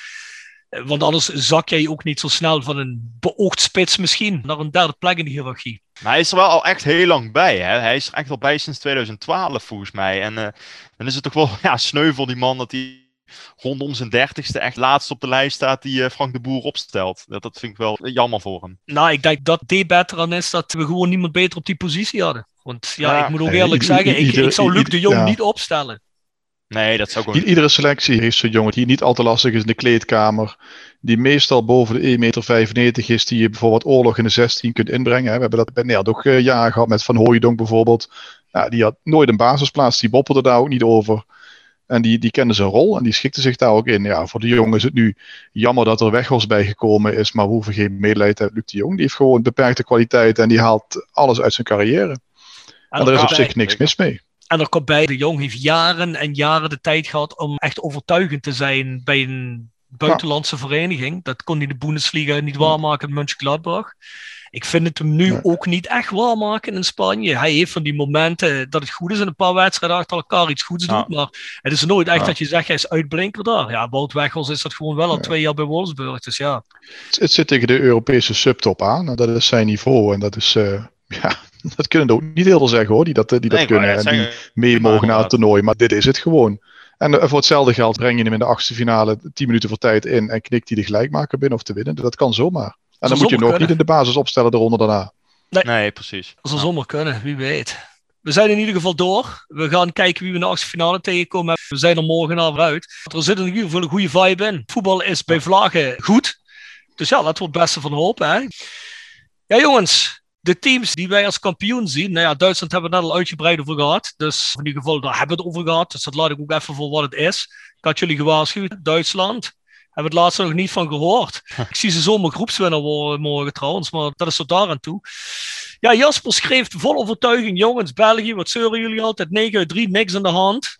Want anders zak jij ook niet zo snel van een beoogd spits misschien naar een derde plek in de hiërarchie. maar hij is er wel al echt heel lang bij. Hè? Hij is er echt al bij sinds 2012 volgens mij. En eh, dan is het toch wel ja, sneu voor die man dat hij rondom zijn dertigste echt laatst op de lijst staat die eh, Frank de Boer opstelt. Dat, dat vind ik wel jammer voor hem. Nou, ik denk dat D beter aan is dat we gewoon niemand beter op die positie hadden. Want ja, Ja, ik moet ook nee, eerlijk zeggen, ik, zou Luc de Jong ja. niet opstellen. Nee, dat zou I- gewoon... iedere selectie heeft zo'n jongen die niet al te lastig is in de kleedkamer. Die meestal boven de 1,95 meter is. Die je bijvoorbeeld oorlog in de 16 kunt inbrengen. Hè. We hebben dat bij Nerd ook eh, jaren gehad met Van Hooijdonk bijvoorbeeld. Nou, die had nooit een basisplaats. Die bopperde daar ook niet over. En die, die kende zijn rol en die schikte zich daar ook in. Ja, voor de jongen is het nu jammer dat er Weghorst bijgekomen is. Maar we hoeven geen medelijden te hebben. Luc de Jong die heeft gewoon beperkte kwaliteit. En die haalt alles uit zijn carrière. En En daar is er op zich bij- niks mis mee. En er komt bij, de Jong heeft jaren en jaren de tijd gehad om echt overtuigend te zijn bij een buitenlandse vereniging. Dat kon hij de Bundesliga niet waarmaken in Mönchengladbach. Ik vind het hem nu ook niet echt waarmaken in Spanje. Hij heeft van die momenten dat het goed is en een paar wedstrijden achter elkaar iets goeds Ja. doet. Maar het is nooit echt Ja. dat je zegt, hij is uitblinker daar. Ja, Wout Weghorst is dat gewoon wel al Ja. twee jaar bij Wolfsburg. Dus ja, Het, het zit tegen de Europese subtop aan. En dat is zijn niveau. En dat is. eh, ja, dat kunnen ook niet heel veel zeggen hoor. Die dat, die dat Nee, kunnen. En die mee mogen naar het toernooi. Maar dit is het gewoon. En eh, voor hetzelfde geld breng je hem in de achtste finale 10 minuten voor tijd in. En knikt hij de gelijkmaker binnen of te winnen. Dat kan zomaar. En dan moet je hem zomaar ook niet in de basis opstellen eronder daarna. Nee, precies. dat zou zomaar kunnen, wie weet. We zijn in ieder geval door. We gaan kijken wie we in de achtste finale tegenkomen. We zijn er morgenavond uit. Er zit in ieder geval een goede vibe in. Voetbal is bij Vlagen goed. Dus ja, laten we het beste van hopen. Hè? Ja, jongens. De teams die wij als kampioen zien. Nou ja, Duitsland hebben we net al uitgebreid over gehad. Dus in ieder geval, daar hebben we het over gehad. Dus dat laat ik ook even voor wat het is. Ik had jullie gewaarschuwd. Duitsland. Hebben we het laatste nog niet van gehoord. Ik zie ze zomaar groepswinnaar worden morgen trouwens. Maar dat is tot daar aan toe. Ja, Jasper schreef vol overtuiging. Jongens, België, wat zeuren jullie altijd? 9 uit 3, niks aan de hand.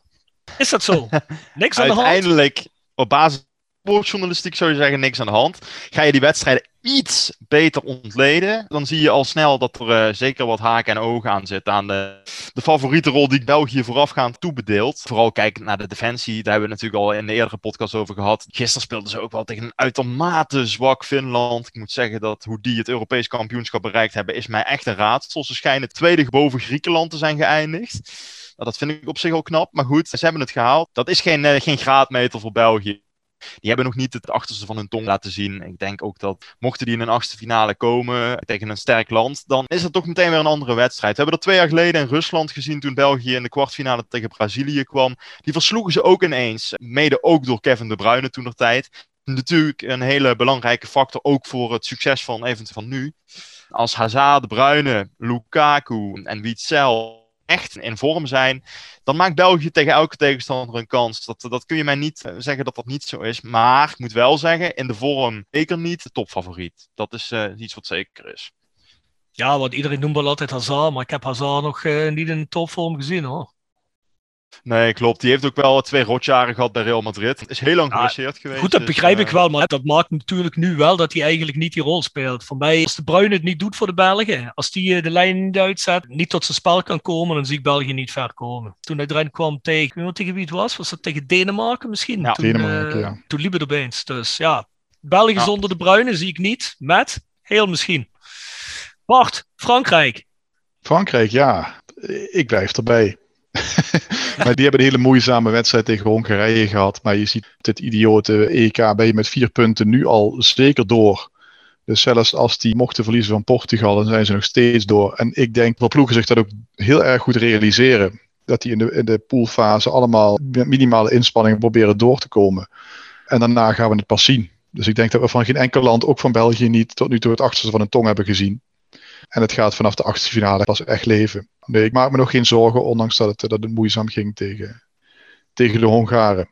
Is dat zo? Niks aan de hand? Uiteindelijk, op basis sportjournalistiek zou je zeggen niks aan de hand. Ga je die wedstrijden iets beter ontleden, dan zie je al snel dat er eh, zeker wat haken en ogen aan zitten aan de, de favoriete rol die België voorafgaand toebedeelt. Vooral kijkend naar de defensie, daar hebben we natuurlijk al in de eerdere podcast over gehad. Gisteren speelden ze ook wel tegen een uitermate zwak Finland. Ik moet zeggen dat hoe die het Europees kampioenschap bereikt hebben, is mij echt een raadsel. Ze schijnen tweede boven Griekenland te zijn geëindigd. Nou, dat vind ik op zich al knap, maar goed, ze hebben het gehaald. Dat is geen, eh, geen graadmeter voor België. Die hebben nog niet het achterste van hun tong laten zien. Ik denk ook dat mochten die in een achtste finale komen tegen een sterk land, dan is het toch meteen weer een andere wedstrijd. We hebben dat twee jaar geleden in Rusland gezien toen België in de kwartfinale tegen Brazilië kwam. Die versloegen ze ook ineens. Mede ook door Kevin De Bruyne toen der tijd. Natuurlijk een hele belangrijke factor ook voor het succes van eventueel van nu. Als Hazard, De Bruyne, Lukaku en Witzel echt in vorm zijn, dan maakt België tegen elke tegenstander een kans. Dat, dat kun je mij niet eh, zeggen dat dat niet zo is. Maar ik moet wel zeggen, in de vorm zeker niet de topfavoriet. Dat is uh, iets wat zeker is. Ja, want iedereen noemt wel altijd Hazard, maar ik heb Hazard nog uh, niet in topvorm gezien hoor. Nee, klopt. Die heeft ook wel twee rotjaren gehad bij Real Madrid. Is heel lang geblesseerd geweest. Goed, dat dus, begrijp ik wel. Maar dat maakt natuurlijk nu wel dat hij eigenlijk niet die rol speelt. Voor mij, als de Bruin het niet doet voor de Belgen, als die de lijn niet uitzet, niet tot zijn spel kan komen, dan zie ik België niet ver komen. Toen hij erin kwam tegen, weet tegen wie het was? Was dat tegen Denemarken misschien? Ja, toen, Denemarken, uh, ja. Toen liep het opeens. Dus ja, België ja. zonder de Bruinen zie ik niet. Met, heel misschien. Bart, Frankrijk. Frankrijk, ja. Ik blijf erbij. maar die hebben een hele moeizame wedstrijd tegen Hongarije gehad. Maar je ziet dit idiote EK ben je met vier punten nu al zeker door. Dus zelfs als die mochten verliezen van Portugal, dan zijn ze nog steeds door. En ik denk dat ploegen zich dat ook heel erg goed realiseren. Dat die in de, in de poolfase allemaal met minimale inspanningen proberen door te komen. En daarna gaan we het pas zien. Dus ik denk dat we van geen enkel land, ook van België niet, tot nu toe het achterste van een tong hebben gezien. En het gaat vanaf de achtste finale pas echt leven. Nee, ik maak me nog geen zorgen, ondanks dat het, dat het moeizaam ging tegen, tegen de Hongaren.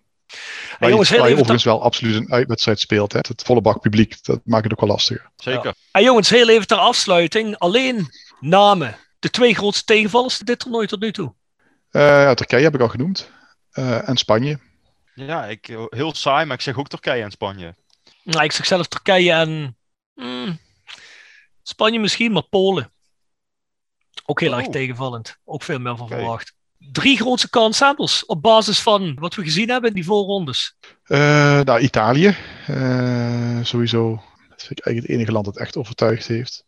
Waar, jongens, je, heel waar je overigens wel absoluut een uitwedstrijd speelt. Hè. Het volle bak publiek, dat maakt het ook wel lastiger. Zeker. Ja. En jongens, heel even ter afsluiting. Alleen namen. De twee grootste tegenvallers dit toernooi tot nu toe. Uh, ja, Turkije heb ik al genoemd. Uh, en Spanje. Ja, ik, heel saai, maar ik zeg ook Turkije en Spanje. Nou, ik zeg zelf Turkije en... Hmm, Spanje misschien, maar Polen. Ook heel oh. erg tegenvallend. Ook veel meer van okay. verwacht. Drie grootste kanshebels op basis van wat we gezien hebben in die voorrondes. Uh, nou, Italië. Uh, sowieso. Dat vind ik eigenlijk het enige land dat echt overtuigd heeft.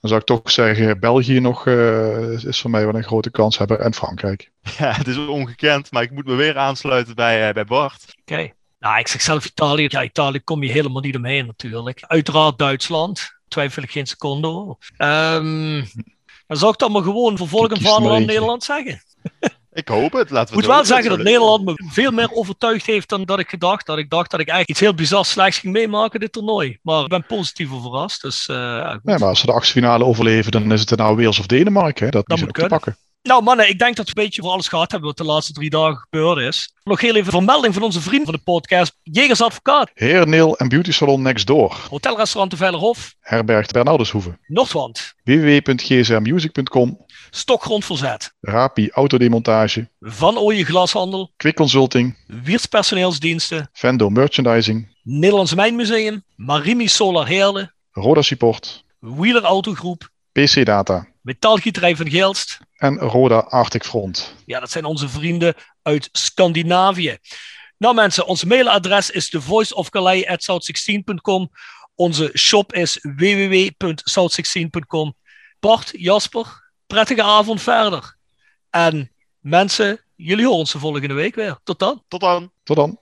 Dan zou ik toch zeggen, België nog uh, is voor mij wel een grote kans hebben. En Frankrijk. Ja, het is ongekend, maar ik moet me weer aansluiten bij, bij Bart. Oké. Okay. Nou, ik zeg zelf Italië. Ja, Italië kom je helemaal niet omheen natuurlijk. Uiteraard Duitsland. Twijfel ik geen seconde. Um, dan zou ik dan maar gewoon vervolgen van Nederland zeggen. Ik hoop het. Laten we moet wel zeggen dat Nederland me veel meer overtuigd heeft dan dat ik gedacht had. Ik dacht dat ik eigenlijk iets heel bizar slechts ging meemaken dit toernooi. Maar ik ben positief verrast. Dus, uh, ja. Nee, maar als ze de achtste finale overleven, dan is het er nou Wales of Denemarken. Hè? Dat, dat moet kunnen. te pakken. Nou mannen, ik denk dat we een beetje voor alles gehad hebben wat de laatste drie dagen gebeurd is. Nog heel even vermelding van onze vriend van de podcast, Jegers Advocaat. Heer Neil en Beauty Salon Next Door. Hotelrestaurant de Veilerhof. Herberg Bernardeshoeve. Noordwand. www.gsrmusic.com. Stokgrondverzet. Rapi Autodemontage. Van Ooyen Glashandel. Quick Consulting. Wiertz Personeelsdiensten. Vendo Merchandising. Nederlands Mijnmuseum. Marimi Solar Heerlen. Roda Support. Wheeler Autogroep. PC Data. Metaalgieterij van Geelst. En Roda Arctic Front. Ja, dat zijn onze vrienden uit Scandinavië. Nou mensen, ons mailadres is thevoiceofcalais.south16.com. Onze shop is www.south16.com. Bart, Jasper, prettige avond verder. En mensen, jullie horen ons de volgende week weer. Tot dan. Tot dan. Tot dan.